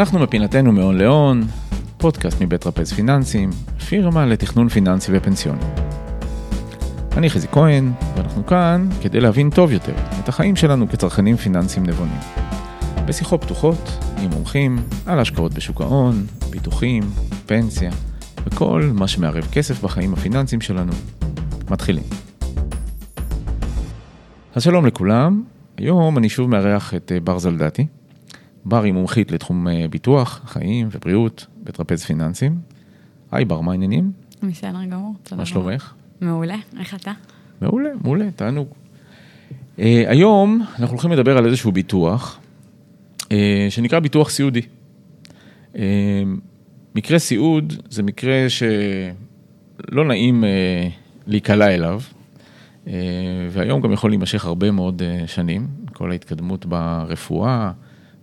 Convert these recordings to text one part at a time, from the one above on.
אנחנו מפינתנו מהון להון, פודקאסט מבית רפז פיננסים, פירמה לתכנון פיננסי ופנסיוני. אני חזי כהן, ואנחנו כאן כדי להבין טוב יותר את החיים שלנו כצרכנים פיננסיים נבונים. בשיחות פתוחות עם מומחים על השקעות בשוק ההון, ביטוחים, פנסיה, וכל מה שמערב כסף בחיים הפיננסיים שלנו. מתחילים. אז שלום לכולם, היום אני שוב מארח את אה, בר זלדתי. בר היא מומחית לתחום אה, ביטוח, חיים ובריאות בטרפז פיננסים. היי בר, מה העניינים? בסדר גמור, תודה מה שלומך? מעולה, איך אתה? מעולה, מעולה, תענוג. Uh, היום אנחנו הולכים לדבר על איזשהו ביטוח, uh, שנקרא ביטוח סיעודי. Uh, מקרה סיעוד זה מקרה שלא נעים uh, להיקלע אליו, uh, והיום גם יכול להימשך הרבה מאוד uh, שנים, כל ההתקדמות ברפואה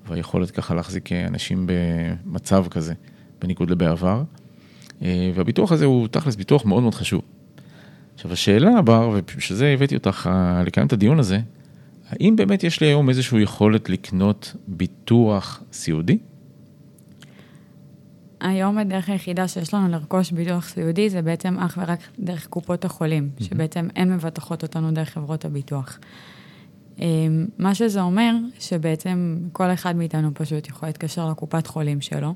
והיכולת ככה להחזיק אנשים במצב כזה, בניגוד לבעבר. Uh, והביטוח הזה הוא תכלס ביטוח מאוד מאוד חשוב. עכשיו השאלה, בר, ובשביל זה הבאתי אותך אה, לקיים את הדיון הזה, האם באמת יש לי היום איזושהי יכולת לקנות ביטוח סיעודי? היום הדרך היחידה שיש לנו לרכוש ביטוח סיעודי זה בעצם אך ורק דרך קופות החולים, mm-hmm. שבעצם הן מבטחות אותנו דרך חברות הביטוח. אמ, מה שזה אומר, שבעצם כל אחד מאיתנו פשוט יכול להתקשר לקופת חולים שלו,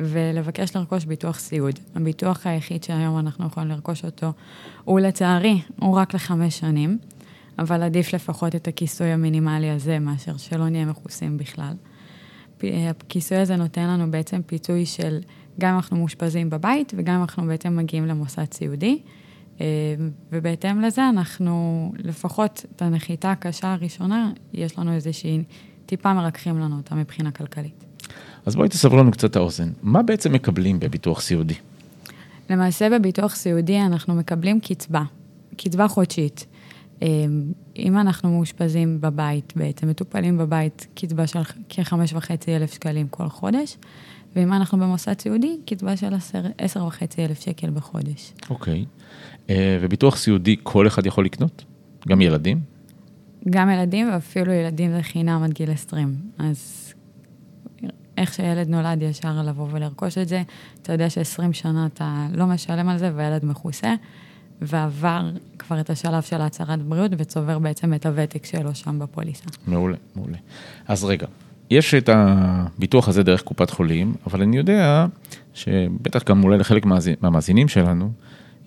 ולבקש לרכוש ביטוח סיעוד. הביטוח היחיד שהיום אנחנו יכולים לרכוש אותו, הוא לצערי, הוא רק לחמש שנים, אבל עדיף לפחות את הכיסוי המינימלי הזה, מאשר שלא נהיה מכוסים בכלל. הכיסוי הזה נותן לנו בעצם פיצוי של גם אנחנו מאושפזים בבית וגם אנחנו בעצם מגיעים למוסד סיעודי. אה, ובהתאם לזה אנחנו, לפחות את הנחיתה הקשה הראשונה, יש לנו איזושהי, טיפה מרככים לנו אותה מבחינה כלכלית. אז בואי תסברו לנו קצת את האוזן. מה בעצם מקבלים בביטוח סיעודי? למעשה בביטוח סיעודי אנחנו מקבלים קצבה, קצבה חודשית. אמ, אם אנחנו מאושפזים בבית, בעצם מטופלים בבית, קצבה של כחמש וחצי אלף שקלים כל חודש, ואם אנחנו במוסד סיעודי, קצבה של עשר וחצי אלף שקל בחודש. אוקיי. אה, וביטוח סיעודי כל אחד יכול לקנות? גם ילדים? גם ילדים, ואפילו ילדים זה חינם עד גיל 20. אז איך שילד נולד ישר לבוא ולרכוש את זה, אתה יודע ש-20 שנה אתה לא משלם על זה והילד מכוסה, ועבר כבר את השלב של הצהרת בריאות וצובר בעצם את הוותק שלו שם בפוליסה. מעולה, מעולה. אז רגע, יש את הביטוח הזה דרך קופת חולים, אבל אני יודע שבטח גם אולי לחלק מהמאזינים שלנו,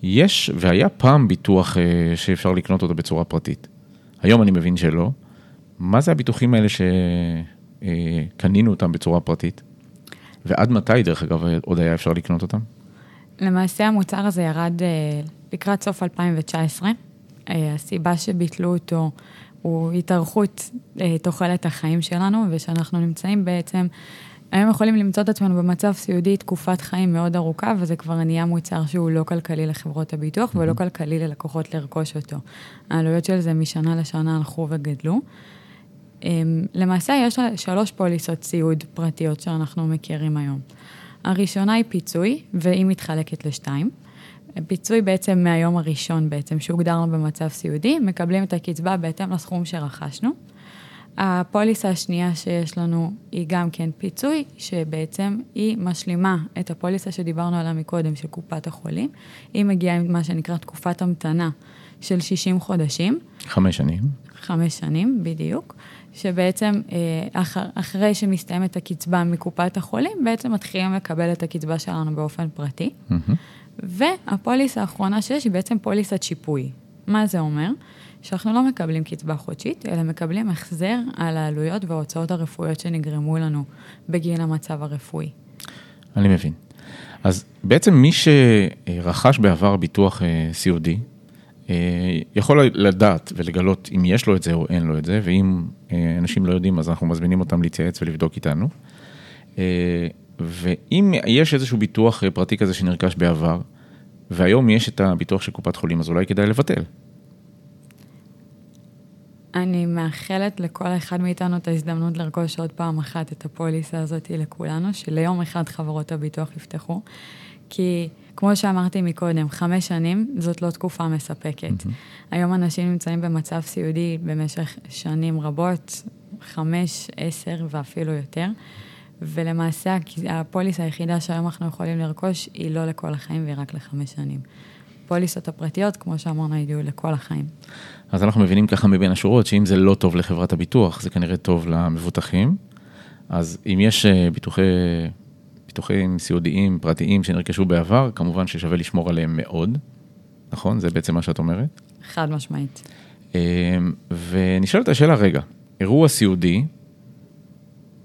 יש והיה פעם ביטוח אה, שאפשר לקנות אותו בצורה פרטית. היום אני מבין שלא. מה זה הביטוחים האלה ש... אה, אותם בצורה פרטית. ועד מתי, דרך אגב, עוד היה אפשר לקנות אותם? למעשה המוצר הזה ירד אה, לקראת סוף 2019. אה, הסיבה שביטלו אותו הוא התארכות תוחלת החיים שלנו, ושאנחנו נמצאים בעצם, היום יכולים למצוא את עצמנו במצב סיעודי תקופת חיים מאוד ארוכה, וזה כבר נהיה מוצר שהוא לא כלכלי לחברות הביטוח, mm-hmm. ולא כלכלי ללקוחות לרכוש אותו. העלויות של זה משנה לשנה הלכו וגדלו. אמ, למעשה יש שלוש פוליסות סיעוד פרטיות שאנחנו מכירים היום. הראשונה היא פיצוי, והיא מתחלקת לשתיים. פיצוי בעצם מהיום הראשון בעצם, שהוגדר לנו במצב סיעודי, מקבלים את הקצבה בהתאם לסכום שרכשנו. הפוליסה השנייה שיש לנו היא גם כן פיצוי, שבעצם היא משלימה את הפוליסה שדיברנו עליה מקודם, של קופת החולים. היא מגיעה עם מה שנקרא תקופת המתנה של 60 חודשים. חמש שנים. חמש שנים, בדיוק. שבעצם אה, אח, אחרי שמסתיימת הקצבה מקופת החולים, בעצם מתחילים לקבל את הקצבה שלנו באופן פרטי. Mm-hmm. והפוליסה האחרונה שיש היא בעצם פוליסת שיפוי. מה זה אומר? שאנחנו לא מקבלים קצבה חודשית, אלא מקבלים החזר על העלויות וההוצאות הרפואיות שנגרמו לנו בגין המצב הרפואי. אני מבין. אז בעצם מי שרכש בעבר ביטוח אה, סיעודי, אה, יכול לדעת ולגלות אם יש לו את זה או אין לו את זה, ואם אה, אנשים לא יודעים, אז אנחנו מזמינים אותם להתייעץ ולבדוק איתנו. אה, ואם יש איזשהו ביטוח פרטי כזה שנרכש בעבר, והיום יש את הביטוח של קופת חולים, אז אולי כדאי לבטל. אני מאחלת לכל אחד מאיתנו את ההזדמנות לרכוש עוד פעם אחת את הפוליסה הזאת לכולנו, שליום אחד חברות הביטוח יפתחו, כי... כמו שאמרתי מקודם, חמש שנים זאת לא תקופה מספקת. Mm-hmm. היום אנשים נמצאים במצב סיעודי במשך שנים רבות, חמש, עשר ואפילו יותר, ולמעשה הפוליסה היחידה שהיום אנחנו יכולים לרכוש היא לא לכל החיים והיא רק לחמש שנים. פוליסות הפרטיות, כמו שאמרנו, יהיו לכל החיים. אז אנחנו מבינים ככה מבין השורות, שאם זה לא טוב לחברת הביטוח, זה כנראה טוב למבוטחים. אז אם יש אה, ביטוחי, ביטוחים סיעודיים פרטיים שנרכשו בעבר, כמובן ששווה לשמור עליהם מאוד, נכון? זה בעצם מה שאת אומרת? חד משמעית. אה, ונשאלת השאלה, רגע, אירוע סיעודי,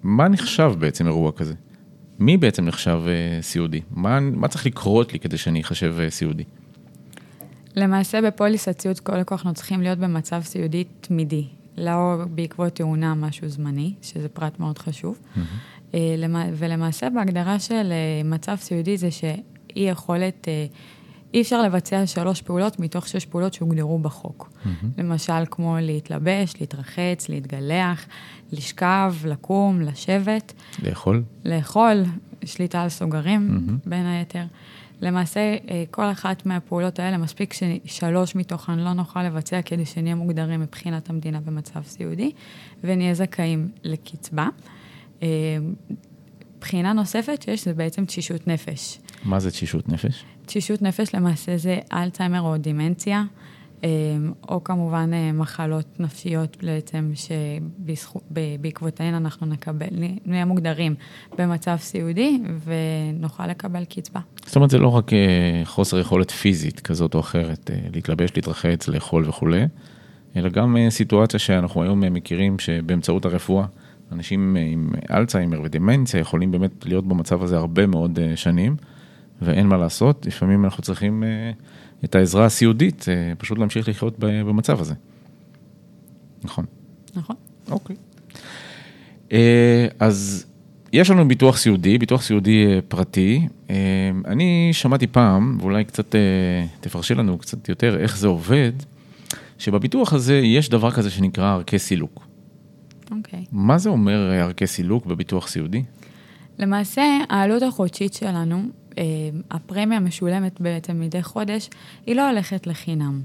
מה נחשב בעצם אירוע כזה? מי בעצם נחשב אה, סיעודי? מה, מה צריך לקרות לי כדי שאני אחשב סיעודי? למעשה בפוליסת סיעוד כל לקוח אנחנו צריכים להיות במצב סיעודי תמידי, לא בעקבות תאונה משהו זמני, שזה פרט מאוד חשוב. Mm-hmm. ולמעשה בהגדרה של אה, מצב סיעודי זה שאי יכולת, אה, אי אפשר לבצע שלוש פעולות מתוך שש פעולות שהוגדרו בחוק. Mm-hmm. למשל כמו להתלבש, להתרחץ, להתגלח, לשכב, לקום, לשבת. לאכול? לאכול, שליטה על סוגרים mm-hmm. בין היתר. למעשה, אה, כל אחת מהפעולות האלה, מספיק ששלוש מתוכן לא נוכל לבצע כדי שנהיה מוגדרים מבחינת המדינה במצב סיעודי, ונהיה זכאים לקצבה. אה, בחינה נוספת שיש זה בעצם תשישות נפש. מה זה תשישות נפש? תשישות נפש למעשה זה אלצהיימר או דימנציה. אמ, או כמובן אה, מחלות נפשיות בעצם שבעקבותיהן אנחנו נקבל, נהיה מוגדרים במצב סיעודי ונוכל לקבל קצבה. זאת אומרת, זה לא רק אה, חוסר יכולת פיזית כזאת או אחרת, אה, להתלבש, להתרחץ, לאכול וכולי, אלא גם סיטואציה שאנחנו היום מכירים שבאמצעות הרפואה, אנשים עם אלצהיימר ודמנציה יכולים באמת להיות במצב הזה הרבה מאוד שנים, ואין מה לעשות, לפעמים אנחנו צריכים... את העזרה הסיעודית, אה, פשוט להמשיך לחיות במצב הזה. נכון. נכון. אוקיי. אה, אז יש לנו ביטוח סיעודי, ביטוח סיעודי אה, פרטי. אני שמעתי פעם, ואולי קצת תפרשי לנו קצת יותר איך זה עובד, שבביטוח הזה יש דבר כזה שנקרא ערכי סילוק. אוקיי. מה זה אומר ערכי סילוק בביטוח סיעודי? למעשה, העלות החודשית שלנו אה, הפרמיה המשולמת בעצם מדי חודש, היא לא הולכת לחינם.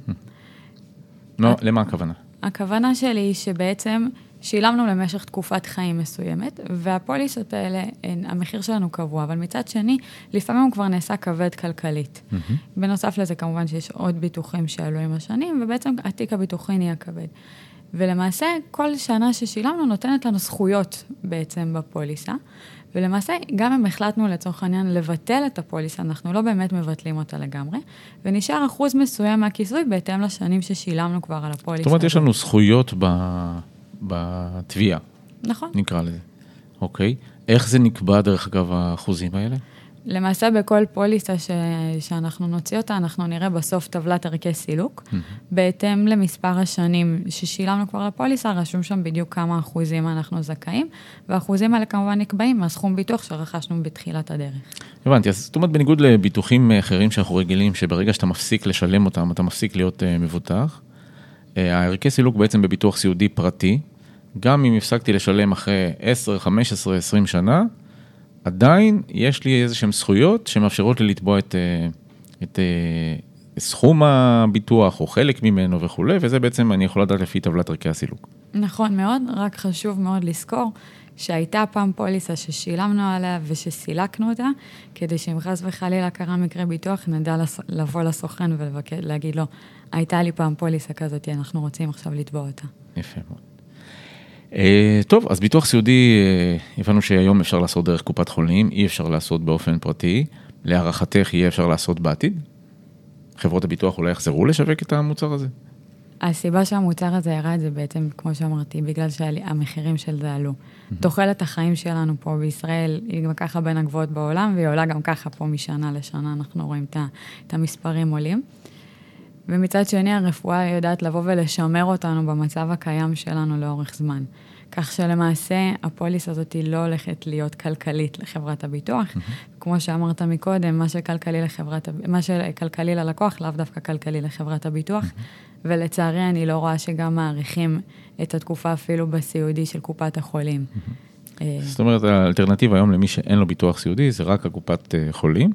לא, למה הכוונה? הכוונה שלי היא שבעצם שילמנו למשך תקופת חיים מסוימת, והפוליסות האלה, המחיר שלנו קבוע, אבל מצד שני, לפעמים הוא כבר נעשה כבד כלכלית. Mm-hmm. בנוסף לזה, כמובן שיש עוד ביטוחים שעלו עם השנים, ובעצם התיק הביטוחי נהיה כבד. ולמעשה, כל שנה ששילמנו נותנת לנו זכויות בעצם בפוליסה. ולמעשה, גם אם החלטנו לצורך העניין לבטל את הפוליסה, אנחנו לא באמת מבטלים אותה לגמרי, ונשאר אחוז מסוים מהכיסוי בהתאם לשנים ששילמנו כבר על הפוליסה. זאת אומרת, יש לנו זכויות בתביעה. נכון. נקרא לזה. אוקיי. איך זה נקבע, דרך אגב, האחוזים האלה? למעשה בכל פוליסה ש... שאנחנו נוציא אותה, אנחנו נראה בסוף טבלת ערכי סילוק. Mm-hmm. בהתאם למספר השנים ששילמנו כבר לפוליסה, רשום שם בדיוק כמה אחוזים אנחנו זכאים, והאחוזים האלה כמובן נקבעים מהסכום ביטוח שרכשנו בתחילת הדרך. הבנתי, אז זאת אומרת, בניגוד לביטוחים אחרים שאנחנו רגילים, שברגע שאתה מפסיק לשלם אותם, אתה מפסיק להיות uh, מבוטח, uh, הערכי סילוק בעצם בביטוח סיעודי פרטי, גם אם הפסקתי לשלם אחרי 10, 15, 20 שנה, עדיין יש לי איזה שהן זכויות שמאפשרות לי לתבוע את, אה, את, אה, סכום הביטוח או חלק ממנו וכולי, וזה בעצם אני יכול לדעת לפי טבלת ערכי הסילוק. נכון מאוד, רק חשוב מאוד לזכור שהייתה פעם פוליסה ששילמנו עליה ושסילקנו אותה, כדי שאם חס וחלילה קרה מקרה ביטוח, נדע לבוא לסוכן ולהגיד לו, הייתה לי פעם פוליסה כזאת, אנחנו רוצים עכשיו לתבוע אותה. יפה מאוד. אה, טוב, אז ביטוח סיעודי, אה, הבנו שהיום אפשר לעשות דרך קופת חולים, אי אפשר לעשות באופן פרטי. להערכתך יהיה אפשר לעשות בעתיד? חברות הביטוח אולי יחזרו לשווק את המוצר הזה? הסיבה שהמוצר הזה ירד זה בעצם, כמו שאמרתי, בגלל שהמחירים של זה עלו. תוחלת החיים שלנו פה בישראל היא גם ככה בין הגבוהות בעולם, והיא עולה גם ככה פה משנה לשנה, אנחנו רואים את המספרים עולים. ומצד שני, הרפואה יודעת לבוא ולשמר אותנו במצב הקיים שלנו לאורך זמן. כך שלמעשה, הפוליס הזאת היא לא הולכת להיות כלכלית לחברת הביטוח. Mm-hmm. כמו שאמרת מקודם, מה שכלכלי, לחברת, מה שכלכלי ללקוח, לאו דווקא כלכלי לחברת הביטוח. Mm-hmm. ולצערי, אני לא רואה שגם מעריכים את התקופה אפילו בסיעודי של קופת החולים. Mm-hmm. זאת אומרת, האלטרנטיבה היום למי שאין לו ביטוח סיעודי, זה רק הקופת אה, חולים.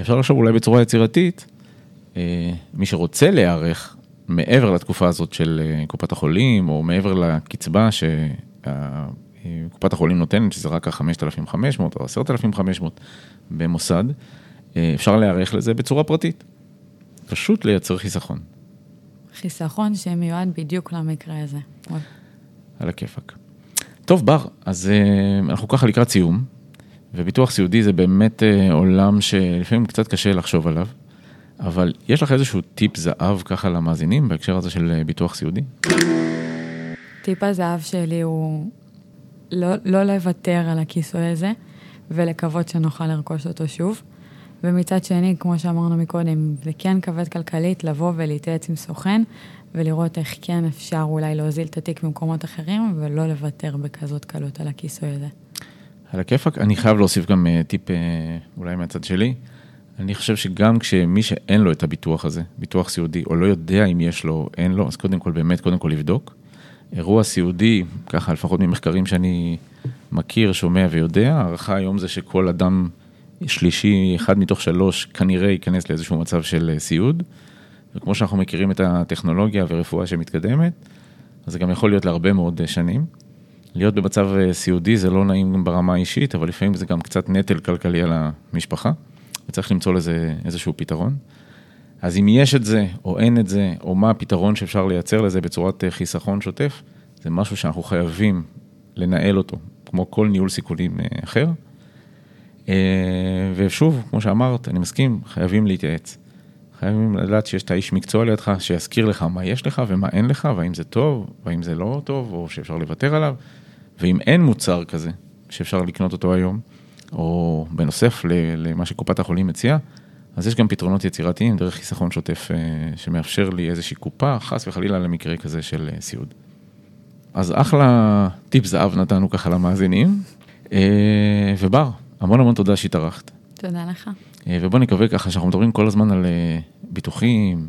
אפשר לחשוב אולי בצורה יצירתית, אה, מי שרוצה להיערך מעבר לתקופה הזאת של אה, קופת החולים, או מעבר לקצבה קופת החולים נותנת שזה רק ה-5,500 או 10,500 במוסד, אפשר להיערך לזה בצורה פרטית. פשוט לייצר חיסכון. חיסכון שמיועד בדיוק למקרה הזה. על הכיפאק. טוב, בר, אז אנחנו ככה לקראת סיום, וביטוח סיעודי זה באמת עולם שלפעמים קצת קשה לחשוב עליו. אבל יש לך איזשהו טיפ זהב ככה למאזינים בהקשר הזה של אה, ביטוח סיעודי? טיפ הזהב שלי הוא לא, לא לוותר על הכיסוי הזה ולקוות שנוכל לרכוש אותו שוב. ומצד שני, כמו שאמרנו מקודם, זה כן כבד כלכלית לבוא ולהתייעץ עם סוכן ולראות איך כן אפשר אולי להוזיל את התיק במקומות אחרים ולא לוותר בכזאת קלות על הכיסוי הזה. על הכיפאק, אני חייב להוסיף גם אה, טיפ אה, אולי מהצד שלי. אני חושב שגם כשמי שאין לו את הביטוח הזה, ביטוח סיעודי, או לא יודע אם יש לו או אין לו, אז קודם כל באמת, קודם כל לבדוק. אירוע סיעודי, ככה לפחות ממחקרים שאני מכיר, שומע ויודע, הערכה היום זה שכל אדם שלישי, אחד מתוך שלוש, כנראה ייכנס לאיזשהו מצב של אה, סיעוד. וכמו שאנחנו מכירים את הטכנולוגיה ורפואה שמתקדמת, אז זה גם יכול להיות להרבה מאוד אה, שנים. להיות במצב אה, סיעודי זה לא נעים ברמה האישית, אבל לפעמים זה גם קצת נטל כלכלי על המשפחה. וצריך למצוא לזה איזשהו פתרון. אז אם יש את זה, או אין את זה, או מה הפתרון שאפשר לייצר לזה בצורת אה, חיסכון שוטף, זה משהו שאנחנו חייבים לנהל אותו, כמו כל ניהול סיכונים אה, אחר. אה, ושוב, כמו שאמרת, אני מסכים, חייבים להתייעץ. חייבים לדעת שיש את האיש מקצוע לידך, שיזכיר לך מה יש לך ומה אין לך, והאם זה טוב, והאם זה לא טוב, או שאפשר לוותר עליו. ואם אין מוצר כזה, שאפשר לקנות אותו היום, או בנוסף למה שקופת החולים מציעה, אז יש גם פתרונות יצירתיים דרך חיסכון שוטף אה, שמאפשר לי איזושהי קופה, חס וחלילה למקרה כזה של אה, סיעוד. אז אחלה טיפ זהב נתנו ככה למאזינים. אה, ובר, המון המון תודה שהתארחת. תודה לך. ובוא נקווה ככה שאנחנו מדברים כל הזמן על ביטוחים,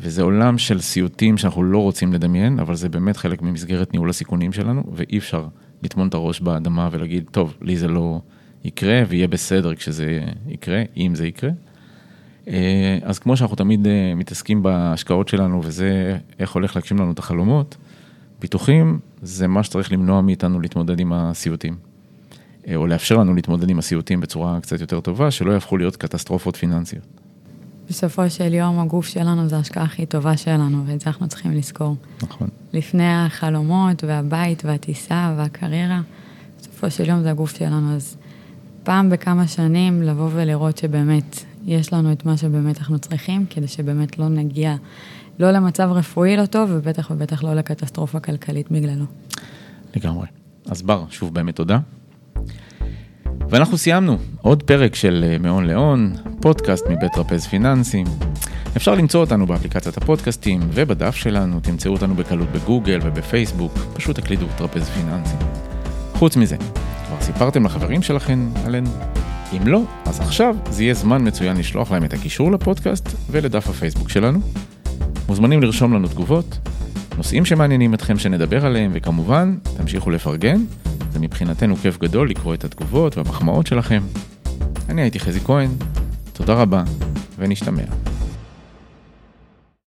וזה עולם של סיוטים שאנחנו לא רוצים לדמיין, אבל זה באמת חלק ממסגרת ניהול הסיכונים שלנו, ואי אפשר לטמון את הראש באדמה ולהגיד, טוב, לי זה לא... יקרה ויהיה בסדר כשזה יקרה, אם זה יקרה. אה, אז כמו שאנחנו תמיד אה, מתעסקים בהשקעות שלנו וזה איך הולך להגשים לנו את החלומות, ביטוחים זה מה שצריך למנוע מאיתנו להתמודד עם הסיוטים. אה, או לאפשר לנו להתמודד עם הסיוטים בצורה קצת יותר טובה, שלא יהפכו להיות קטסטרופות פיננסיות. בסופו של יום הגוף שלנו זה ההשקעה הכי טובה שלנו, ואת זה אנחנו צריכים לזכור. נכון. לפני החלומות והבית והטיסה והקריירה, בסופו של יום זה הגוף שלנו, אז פעם בכמה שנים לבוא ולראות שבאמת יש לנו את מה שבאמת אנחנו צריכים, כדי שבאמת לא נגיע לא למצב רפואי לא טוב, ובטח ובטח לא לקטסטרופה כלכלית בגללו. לגמרי. אז בר, שוב באמת תודה. ואנחנו סיימנו עוד פרק של אה, מהון להון, פודקאסט מבית טרפז פיננסים. אפשר למצוא אותנו באפליקציית הפודקאסטים ובדף שלנו, תמצאו אותנו בקלות בגוגל ובפייסבוק, פשוט תקלידו טרפז פיננסים. חוץ מזה, סיפרתם לחברים שלכם עלינו? אם לא, אז עכשיו זה יהיה זמן מצוין לשלוח להם את הקישור לפודקאסט ולדף הפייסבוק שלנו. מוזמנים לרשום לנו תגובות, נושאים שמעניינים אתכם שנדבר עליהם, וכמובן, תמשיכו לפרגן, זה מבחינתנו כיף גדול לקרוא את התגובות והמחמאות שלכם. אני הייתי חזי כהן, תודה רבה, ונשתמע.